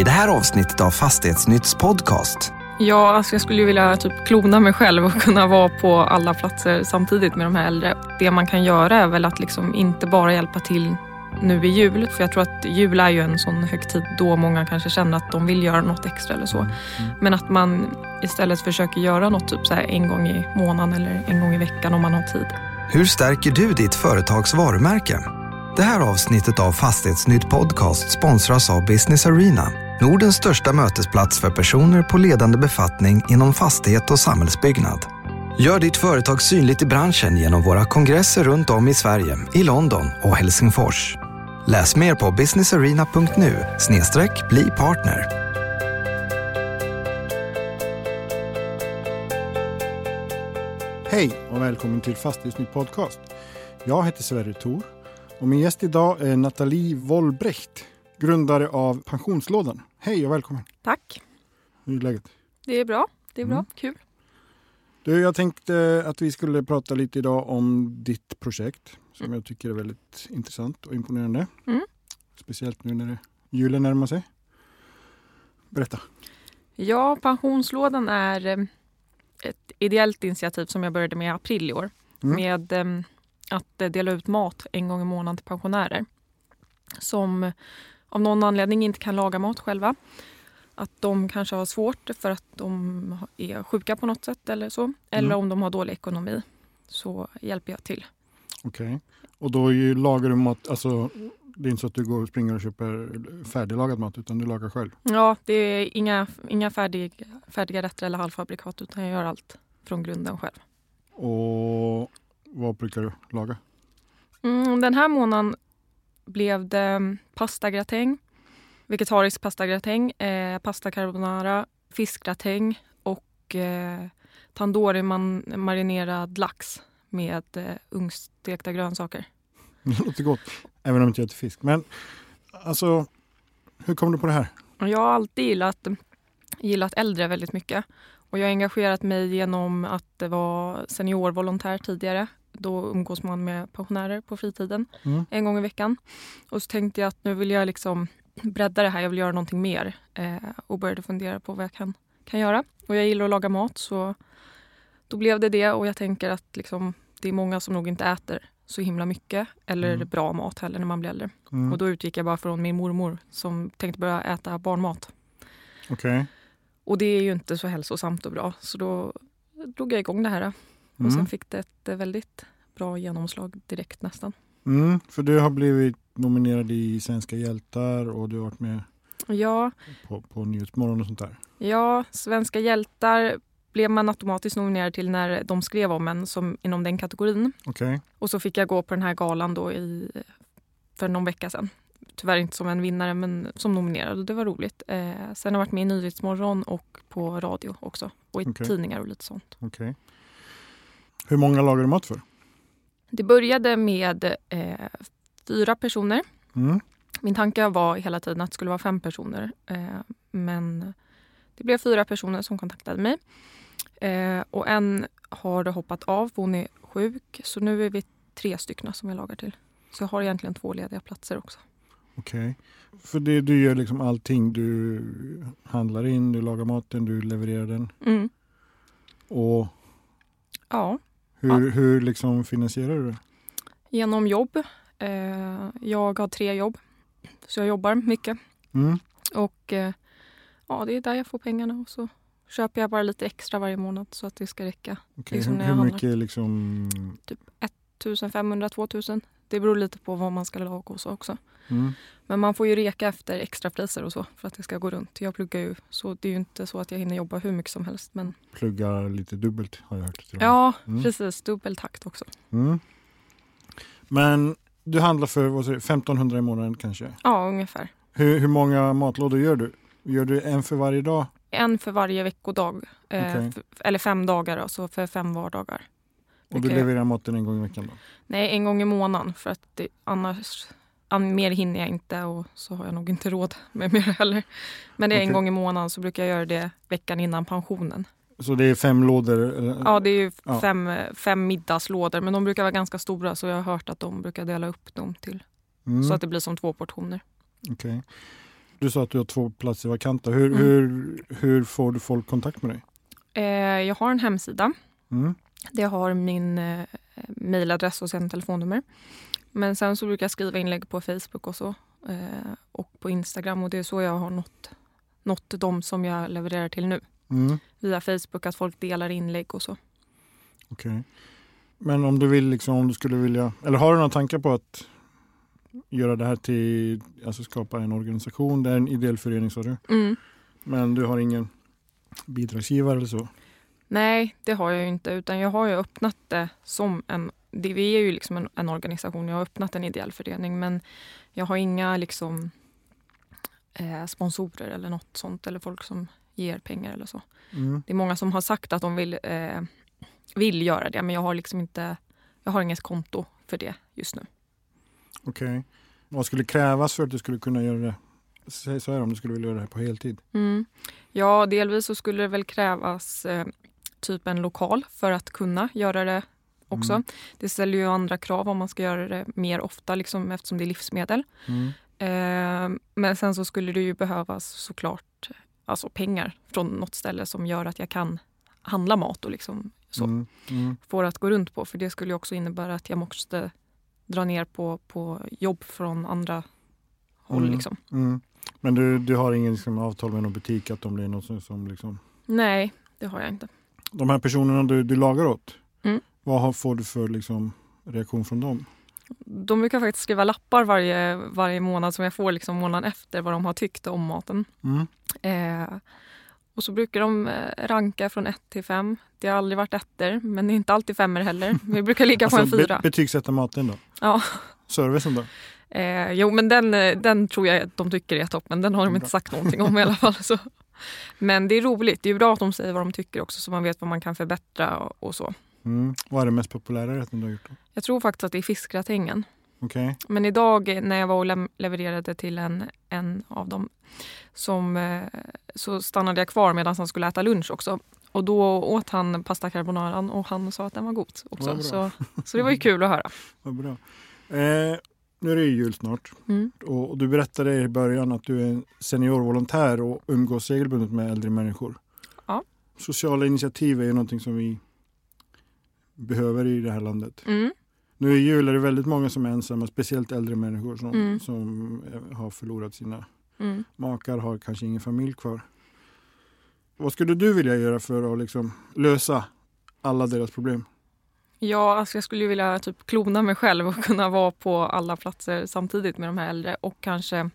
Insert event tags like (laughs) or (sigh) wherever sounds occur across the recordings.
i det här avsnittet av Fastighetsnytts podcast. Ja, alltså jag skulle vilja typ klona mig själv och kunna vara på alla platser samtidigt med de här äldre. Det man kan göra är väl att liksom inte bara hjälpa till nu i jul. För jag tror att jul är ju en sån högtid då många kanske känner att de vill göra något extra eller så. Men att man istället försöker göra något typ så en gång i månaden eller en gång i veckan om man har tid. Hur stärker du ditt företags varumärke? Det här avsnittet av Fastighetsnytt podcast sponsras av Business Arena, Nordens största mötesplats för personer på ledande befattning inom fastighet och samhällsbyggnad. Gör ditt företag synligt i branschen genom våra kongresser runt om i Sverige, i London och Helsingfors. Läs mer på businessarena.nu bli partner. Hej och välkommen till Fastighetsnytt podcast. Jag heter Sverre Thor och min gäst idag är Nathalie Wollbrecht, grundare av Pensionslådan. Hej och välkommen. Tack. Hur är läget? Det är bra. Det är bra. Mm. Kul. Du, jag tänkte att vi skulle prata lite idag om ditt projekt som jag tycker är väldigt intressant och imponerande. Mm. Speciellt nu när julen närmar sig. Berätta. Ja, pensionslådan är eh, ett ideellt initiativ som jag började med i april i år. Mm. Med eh, att eh, dela ut mat en gång i månaden till pensionärer. Som av någon anledning inte kan laga mat själva. Att de kanske har svårt för att de är sjuka på något sätt eller så. Eller Mm. om de har dålig ekonomi. Så hjälper jag till. Okej. Och då är ju, lagar du mat, alltså det är inte så att du går och springer och köper färdiglagad mat utan du lagar själv. Ja, det är inga, inga färdig, färdiga rätter eller halvfabrikat utan jag gör allt från grunden själv. Och vad brukar du laga? Mm, den här månaden blev det pastagratäng, vegetarisk pastagratäng, eh, pasta carbonara, fiskgratäng och eh, tandoori man, marinerad lax med eh, ugnstekta grönsaker. (laughs) Det låter gott, även om jag inte äter fisk. Men alltså, hur kom du på det här? Jag har alltid gillat, gillat äldre väldigt mycket. Och jag har engagerat mig genom att vara seniorvolontär tidigare. Då umgås man med pensionärer på fritiden Mm. en gång i veckan. Och så tänkte jag att nu vill jag liksom bredda det här, jag vill göra någonting mer. Eh, och började fundera på vad jag kan, kan göra. Och jag gillar att laga mat så då blev det det. Och jag tänker att liksom, det är många som nog inte äter så himla mycket eller Mm. bra mat heller när man blir äldre. Mm. Och då utgick jag bara från min mormor som tänkte börja äta barnmat. Okej. Och det är ju inte så hälsosamt och bra. Så då drog jag igång det här. Och Mm. sen fick det ett eh, väldigt bra genomslag direkt nästan. Mm. För du har blivit nominerad i Svenska hjältar och du har varit med Ja, på, på Nyhetsmorgon och sånt där. ja, Svenska hjältar blev man automatiskt nominerad till när de skrev om en som inom den kategorin. Okej. Och så fick jag gå på den här galan då i, för någon vecka sedan. Tyvärr inte som en vinnare men som nominerad och det var roligt. Eh, sen har jag varit med i Nyhetsmorgon och på radio också. Och i Okej. tidningar och lite sånt. Okej. Hur många lagar du mat för? Det började med eh, fyra personer. Mm. Min tanke var hela tiden att det skulle vara fem personer. Eh, men det blev fyra personer som kontaktade mig. Eh, och en har hoppat av, hon är sjuk. Så nu är vi tre stycken som jag lagar till. Så jag har egentligen två lediga platser också. Okej. För det, du gör liksom allting. Du handlar in, du lagar maten, du levererar den. Mm. Och Ja, hur, hur liksom finansierar du det? genom jobb. Eh, jag har tre jobb. Så jag jobbar mycket. Mm. Och eh, ja, det är där jag får pengarna. Och så köper jag bara lite extra varje månad så att det ska räcka. Okej, Liksom hur, hur mycket liksom... 1500-2000. Det beror lite på vad man ska laga och så också. Mm. Men man får ju reka efter extrapriser och så för att det ska gå runt. Jag pluggar ju så det är ju inte så att jag hinner jobba hur mycket som helst. Men Pluggar lite dubbelt har jag hört. ja, Mm. precis. Dubbel takt också. Mm. Men du handlar för vad säger, du, 1500 i månaden kanske? Ja, ungefär. Hur, hur många matlådor gör du? Gör du en för varje dag? En för varje veckodag. Eh, Okej. f- eller fem dagar då, så för fem vardagar. Och du levererar maten en gång i veckan då? Nej, en gång i månaden för att det, annars an, mer hinner jag inte och så har jag nog inte råd med mer heller. Men det är en Okej. gång i månaden så brukar jag göra det veckan innan pensionen. Så det är fem lådor? eller? Ja, det är ju Ja. fem, fem middagslådor men de brukar vara ganska stora så jag har hört att de brukar dela upp dem till Mm. så att det blir som två portioner. Okej. Du sa att du har två platser vakanta. Hur, Mm. hur, hur får du folk kontakt med dig? Eh, jag har en hemsida. Mm. Det har min eh, mejladress och sen telefonnummer. Men sen så brukar jag skriva inlägg på Facebook och så. Eh, och på Instagram och det är så jag har nått, nått de som jag levererar till nu. Mm. Via Facebook, att folk delar inlägg och så. Okej. Men om du vill, liksom, om du skulle vilja, eller har du några tankar på att göra det här till, alltså skapa en organisation, det är en ideell förening sa du, Mm. men du har ingen bidragsgivare eller så? Nej, det har jag ju inte. Utan jag har ju öppnat det som en... Det, vi är ju liksom en, en organisation. Jag har öppnat en ideell förening. Men jag har inga liksom, eh, sponsorer eller något sånt. Eller folk som ger pengar eller så. Mm. Det är många som har sagt att de vill, eh, vill göra det. Men jag har liksom inte... Jag har inget konto för det just nu. Okej. Vad skulle krävas för att du skulle kunna göra det? Säg så här om du skulle vilja göra det här på heltid. Mm. Ja, delvis så skulle det väl krävas eh, typ en lokal för att kunna göra det också. Mm. Det ställer ju andra krav om man ska göra det mer ofta liksom, eftersom det är livsmedel. Mm. Eh, men sen så skulle det ju behövas såklart alltså pengar från något ställe som gör att jag kan handla mat och liksom så, Mm. Mm. få det att gå runt på. För det skulle ju också innebära att jag måste dra ner på, på jobb från andra håll. Mm. Liksom. Mm. Men du, du har ingen liksom, avtal med någon butik att de blir något som, som liksom... Nej, det har jag inte. De här personerna du, du lagar åt, Mm. vad får du för liksom, reaktion från dem? De brukar faktiskt skriva lappar varje, varje månad som jag får liksom månaden efter vad de har tyckt om maten. Mm. Eh, och så brukar de eh, ranka från 1 till 5. Det har aldrig varit ettor, men det är inte alltid femmer heller. (laughs) Vi brukar ligga på en Alltså, be, fyra. betygsätta maten då? Ja. Servicen då? Eh, jo, men den, eh, den tror jag att de tycker är toppen. Den har de Bra. inte sagt någonting om i alla fall. Så. (laughs) Men det är roligt. Det är bra att de säger vad de tycker också så man vet vad man kan förbättra och, och så. Mm. Vad är det mest populära rätten du har gjort? då? Jag tror faktiskt att det är fiskgratängen. Okej. Men idag när jag var och levererade till en, en av dem som, eh, så stannade jag kvar medan han skulle äta lunch också. Och då åt han pasta carbonaran och han sa att den var god också. Så, så det var ju kul att höra. (laughs) Vad bra. Eh, nu är det ju jul snart Mm. och, du berättade i början att du är en seniorvolontär och umgås regelbundet med äldre människor. Ja. Sociala initiativ är ju någonting som vi behöver i det här landet. Mm. Nu i jul är det väldigt många som är ensamma, speciellt äldre människor som, Mm. som eh, har förlorat sina Mm. makar, har kanske ingen familj kvar. Vad skulle du vilja göra för att liksom lösa alla deras problem? Ja, alltså jag skulle ju vilja typ klona mig själv och (laughs) kunna vara på alla platser samtidigt med de här äldre och kanske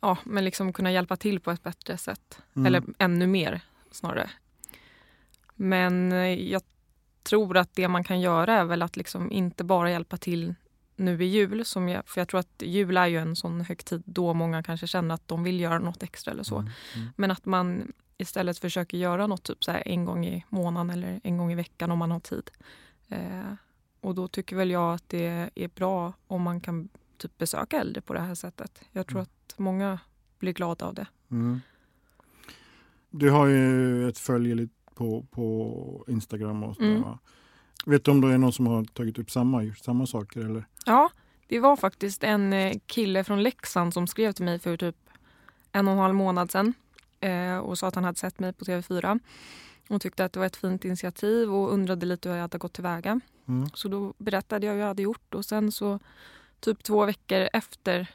ja, men liksom kunna hjälpa till på ett bättre sätt. Mm. Eller ännu mer snarare. Men eh, jag tror att det man kan göra är väl att liksom inte bara hjälpa till nu i jul. Som jag, för jag tror att jul är ju en sån högtid då många kanske känner att de vill göra något extra eller så. Mm. Mm. Men att man istället försöker göra något typ så en gång i månaden eller en gång i veckan om man har tid. Eh, och då tycker väl jag att det är bra om man kan typ besöka äldre på det här sättet. Jag tror Mm. att många blir glada av det. Mm. Du har ju ett följe på, på Instagram och sådär, Mm. va? Vet du om det är någon som har tagit upp samma, samma saker? Eller? Ja, det var faktiskt en eh, kille från Leksand som skrev till mig för typ en och en halv månad sedan eh, och sa att han hade sett mig på TV4 och tyckte att det var ett fint initiativ och undrade lite hur jag hade gått tillväga. Mm. Så då berättade jag hur jag hade gjort och sen så typ två veckor efter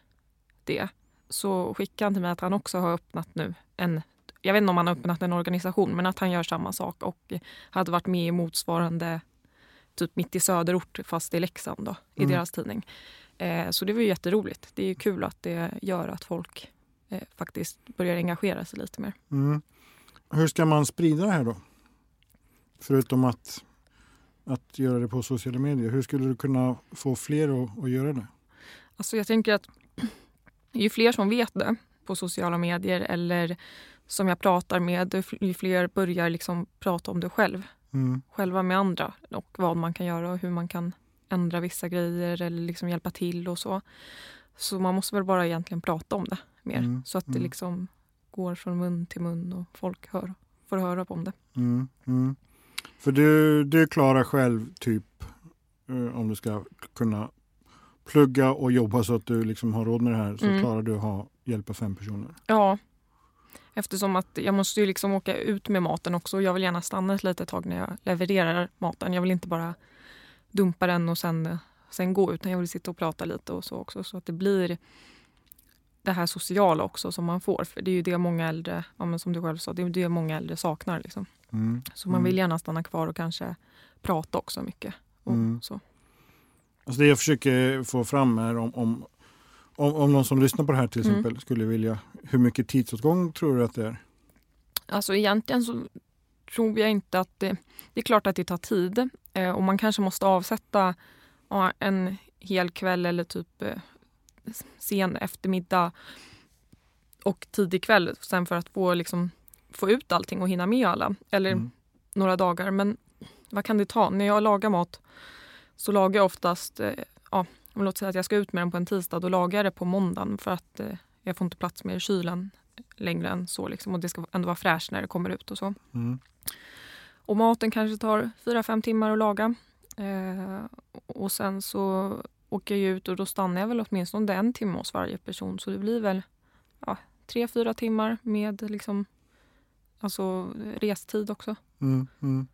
det så skickade han till mig att han också har öppnat nu en jag vet inte om han har öppnat en organisation men att han gör samma sak och hade varit med i motsvarande typ mitt i söderort fast i Leksand då, i Mm. deras tidning. Eh, så det var ju jätteroligt. Det är ju kul att det gör att folk eh, faktiskt börjar engagera sig lite mer. Mm. Hur ska man sprida det här då? Förutom att, att göra det på sociala medier. Hur skulle du kunna få fler att, att göra det? Alltså jag tänker att (clears throat) ju fler som vet det på sociala medier eller som jag pratar med, ju fler börjar liksom prata om det själv. Mm. Själva med andra och vad man kan göra och hur man kan ändra vissa grejer eller liksom hjälpa till och så. Så man måste väl bara egentligen prata om det mer Mm, så att det mm. liksom går från mun till mun och folk hör, får höra om det. Mm. Mm. För du, du klarar själv typ eh, om du ska kunna plugga och jobba så att du liksom har råd med det här så Mm. klarar du att ha hjälpa fem personer? Ja, eftersom att jag måste ju liksom åka ut med maten också. Jag vill gärna stanna ett litet tag när jag levererar maten. Jag vill inte bara dumpa den och sen, sen gå utan jag vill sitta och prata lite och så också. Så att det blir det här sociala också som man får. För det är ju det många äldre, ja, som du själv sa, det är det många äldre saknar. Liksom. Mm. Så man vill gärna stanna kvar och kanske prata också mycket. Och Mm. så. Alltså det jag försöker få fram är om, om, om, om någon som lyssnar på det här till Mm. exempel skulle vilja, hur mycket tidsåtgång tror du att det är? Alltså egentligen så tror jag inte att det... Det är klart att det tar tid eh, och man kanske måste avsätta ja, en hel kväll eller typ eh, sen eftermiddag och tidig kväll sen för att få, liksom, få ut allting och hinna med alla. Eller Mm. några dagar. Men vad kan det ta? När jag lagar mat så lagar jag oftast... Eh, ja, om låt säga att jag ska ut med den på en tisdag. Då lagar jag det på måndagen för att eh, jag får inte plats med i kylen längre än så. Liksom. Och det ska ändå vara fräscht när det kommer ut och så. Mm. Och maten kanske tar fyra fem timmar att laga. Eh, och sen så åker jag ut och då stannar jag väl åtminstone en timme hos varje person. Så det blir väl ja, tre, fyra timmar med liksom, alltså, restid också. Mm. Mm.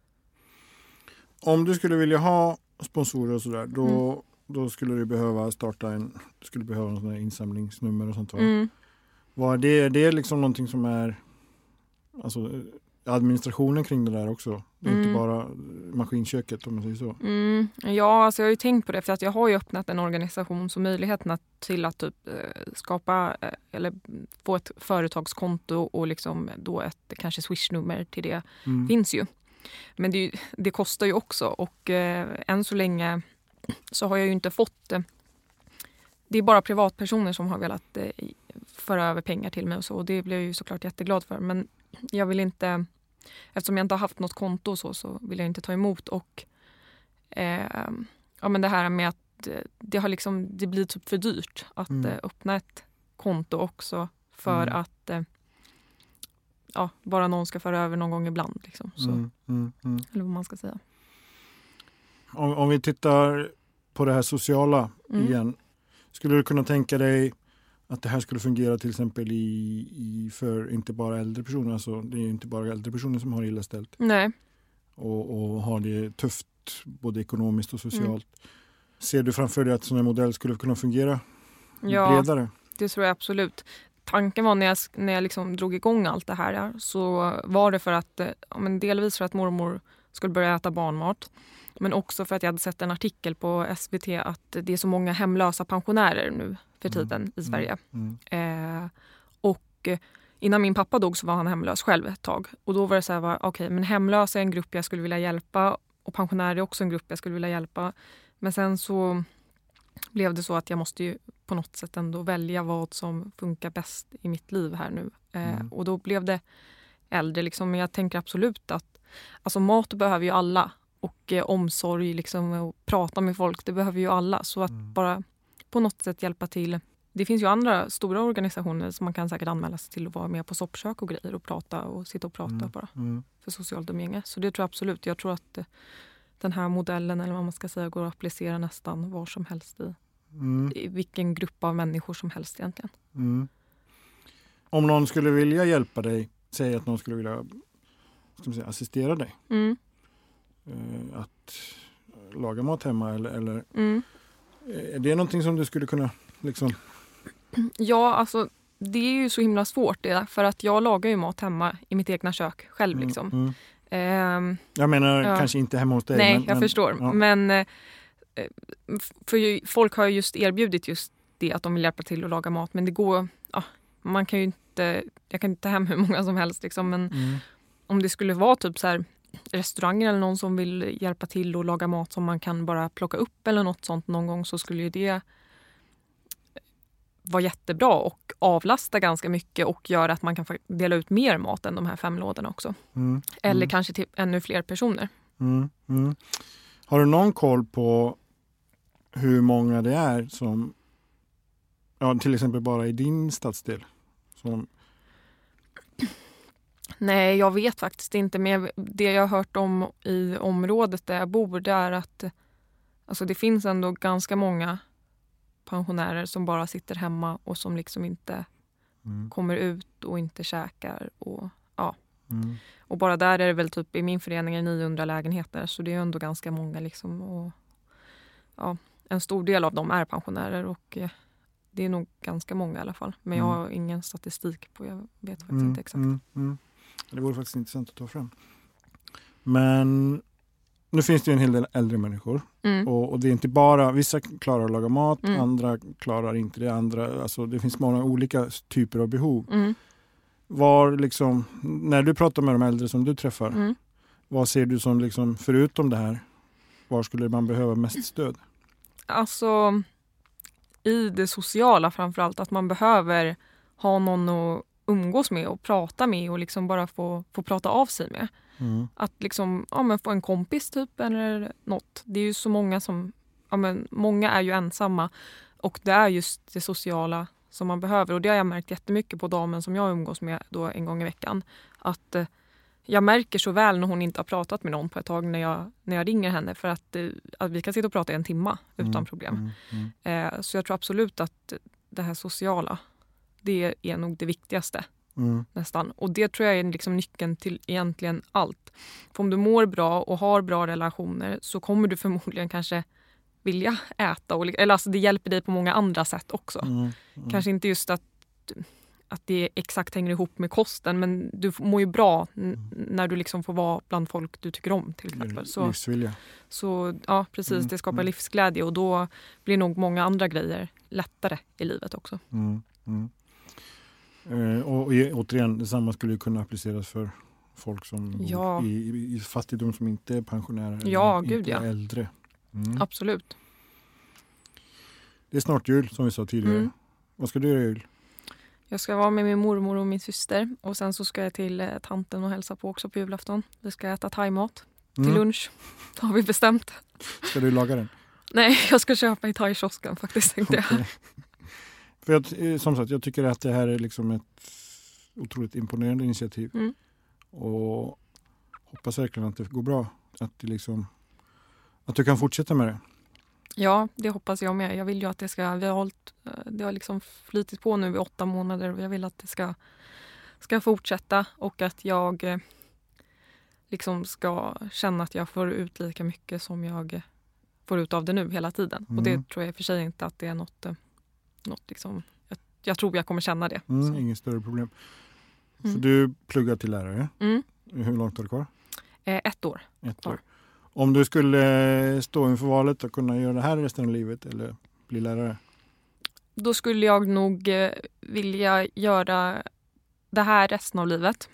Om du skulle vilja ha sponsorer och sådär, då, Mm. då skulle du behöva starta en, du skulle behöva en sån här insamlingsnummer och sånt va? Mm. Vad är det, är det liksom någonting som är alltså, administrationen kring det där också? Det är inte Mm. bara maskinköket om man säger så. Mm, ja, alltså jag har ju tänkt på det för att jag har ju öppnat en organisation så möjligheten att, till att typ, eh, skapa eh, eller få ett företagskonto och liksom då ett kanske swishnummer till det Mm. finns ju. Men det, det kostar ju också och eh, än så länge så har jag ju inte fått... Eh, det är bara privatpersoner som har velat eh, föra över pengar till mig och så och det blir jag ju såklart jätteglad för. Men jag vill inte... Eftersom jag inte har haft något konto så, så vill jag inte ta emot och eh, ja, men det här med att det, har liksom, det blir typ för dyrt att Mm. eh, öppna ett konto också för Mm. att eh, ja, bara någon ska föra över någon gång ibland. Liksom. Så, Mm. Mm. Mm. Eller vad man ska säga. Om, om vi tittar på det här sociala Mm. igen. Skulle du kunna tänka dig att det här skulle fungera till exempel i, i för inte bara äldre personer, alltså det är inte bara äldre personer som har illa ställt Nej. och, och har det tufft både ekonomiskt och Mm. socialt. Ser du framför dig att sån här modell skulle kunna fungera Ja, bredare? det tror jag absolut. Tanken var när jag, när jag liksom drog igång allt det här så var det för att, eh, men delvis för att mormor skulle börja äta barnmat. Men också för att jag hade sett en artikel på SVT att det är så många hemlösa pensionärer nu för Mm. tiden i Sverige. Mm. Eh, och innan min pappa dog så var han hemlös själv ett tag. Och då var det så här, okej, men hemlösa är en grupp jag skulle vilja hjälpa och pensionärer är också en grupp jag skulle vilja hjälpa. Men sen så blev det så att jag måste ju på något sätt ändå välja vad som funkar bäst i mitt liv här nu. Eh, Mm. Och då blev det äldre. Liksom. Men jag tänker absolut att alltså mat behöver ju alla. Och eh, omsorg liksom, och prata med folk, det behöver ju alla. Så att Mm. bara på något sätt hjälpa till. Det finns ju andra stora organisationer som man kan säkert anmäla sig till och vara med på soppkök och grejer och prata och sitta och prata Mm. bara Mm. för socialt umgänge. Så det tror jag absolut. Jag tror att eh, den här modellen, eller vad man ska säga, går att applicera nästan var som helst i, Mm. i vilken grupp av människor som helst egentligen. Mm. Om någon skulle vilja hjälpa dig, säg att någon skulle vilja säga, assistera dig Mm. eh, att laga mat hemma eller, eller Mm. Är det någonting som du skulle kunna liksom Ja, alltså det är ju så himla svårt det, för att jag lagar ju mat hemma i mitt egna kök själv. Mm, Liksom. mm. Ehm, Jag menar Ja. kanske inte hemma hos dig. nej, men, jag men, förstår. ja. Men eh, för ju, folk har ju just erbjudit just det att de vill hjälpa till att laga mat. Men det går... Ja, man kan ju inte... Jag kan inte ta hem hur många som helst. Liksom, men Mm. om det skulle vara typ så här restauranger eller någon som vill hjälpa till och laga mat som man kan bara plocka upp eller något sånt någon gång så skulle ju det vara jättebra och avlasta ganska mycket och göra att man kan dela ut mer mat än de här fem lådorna också. Mm. Eller Mm. kanske till ännu fler personer. Mm. Mm. Har du någon koll på hur många det är som, ja, till exempel bara i din stadsdel? Som, Nej, jag vet faktiskt inte. Men det jag har hört om i området där jag bor det är att alltså det finns ändå ganska många pensionärer som bara sitter hemma och som liksom inte Mm. kommer ut och inte käkar. Och, Mm. och bara där är det väl typ i min förening är det 900 lägenheter så det är ändå ganska många. Liksom, och, ja, en stor del av dem är pensionärer och eh, det är nog ganska många i alla fall. Men jag Mm. har ingen statistik på, jag vet faktiskt Mm, inte exakt. Det vore faktiskt intressant att ta fram. Men nu finns det ju en hel del äldre människor Mm. och, och det är inte bara, vissa klarar att laga mat, Mm. andra klarar inte det. Andra, alltså det finns många olika typer av behov. Mm. Var liksom, när du pratar med de äldre som du träffar, Mm. vad ser du som liksom, förutom det här, var skulle man behöva mest stöd? Alltså i det sociala framförallt, att man behöver ha någon att umgås med och prata med och liksom bara få, få prata av sig med. Mm. Att liksom, ja, men få en kompis typ eller något. Det är ju så många som, ja, men många är ju ensamma och det är just det sociala som man behöver och det har jag märkt jättemycket på damen som jag umgås med då en gång i veckan. Att eh, jag märker så väl när hon inte har pratat med någon på ett tag när jag, när jag ringer henne för att, eh, att vi kan sitta och prata i en timma utan Mm, problem. Mm. Mm. Eh, så jag tror absolut att det här sociala, det är nog det viktigaste Mm. nästan. Och det tror jag är liksom nyckeln till egentligen allt. För om du mår bra och har bra relationer så kommer du (laughs) förmodligen kanske vilja äta. Och, eller alltså det hjälper dig på många andra sätt också. Mm. Mm. Kanske inte just att, att det exakt hänger ihop med kosten men du mår ju bra n- när du liksom får vara bland folk du tycker om till exempel. Så, Livsvilja. så ja, precis, Mm, det skapar mm. livsglädje och då blir nog många andra grejer lättare i livet också. Mm, mm. Eh, och, och återigen, detsamma skulle kunna appliceras för folk som Ja. i, i, fattigdom som inte är pensionärer. eller Ja, inte gud, ja. äldre. Mm. Absolut. Det är snart jul som vi sa tidigare. Mm. Vad ska du göra i jul? Jag ska vara med min mormor och min syster och sen så ska jag till eh, tanten och hälsa på också på julafton. Vi ska äta thaimat till Mm. lunch, (laughs) har vi bestämt. Ska du laga den? Nej, (laughs) jag ska köpa i thai-kiosken faktiskt tänkte jag. För jag, eh, som sagt, jag tycker att det här är liksom ett otroligt imponerande initiativ. Mm. Och hoppas verkligen att det går bra. Att, det liksom, att du kan fortsätta med det. Ja, det hoppas jag med. Jag vill ju att det ska, vi har hållit, eh, det har liksom flytit på nu i åtta månader och jag vill att det ska, ska fortsätta och att jag eh, liksom ska känna att jag får ut lika mycket som jag får ut av det nu hela tiden. Och Mm. det tror jag i och för sig inte att det är något, något liksom, jag, jag tror jag kommer känna det. Mm, Så. inget större problem. Så Mm. du pluggar till lärare. Mm. Hur långt har du kvar? Eh, ett år. Ett år. Om du skulle stå inför valet att kunna göra det här resten av livet eller bli lärare? Då skulle jag nog eh, vilja göra det här resten av livet.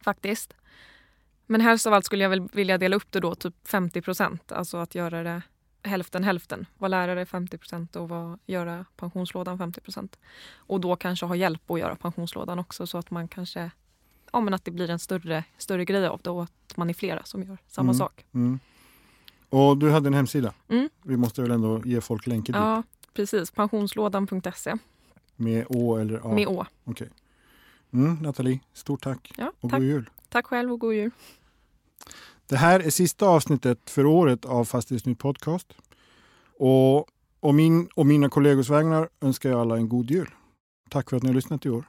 Faktiskt. Men helst av allt skulle jag väl vilja dela upp det då typ 50 procent. Alltså att göra det hälften hälften. Vara lärare 50 procent och vara, göra pensionslådan 50 procent. Och då kanske ha hjälp att göra pensionslådan också så att man kanske Ja men att det blir en större, större grej av det och att man är flera som gör samma Mm. sak. Mm. Och du hade en hemsida. Mm. Vi måste väl ändå ge folk länken dit. Ja, precis. Pensionslådan.se Med Å eller A? med Å. Okej. Mm, Nathalie, stort tack Ja, och tack. god jul. tack själv och god jul. Det här är sista avsnittet för året av Fastighetsnytt Podcast. Och, och min och mina kollegors vägnar önskar jag alla en god jul. Tack för att ni har lyssnat i år.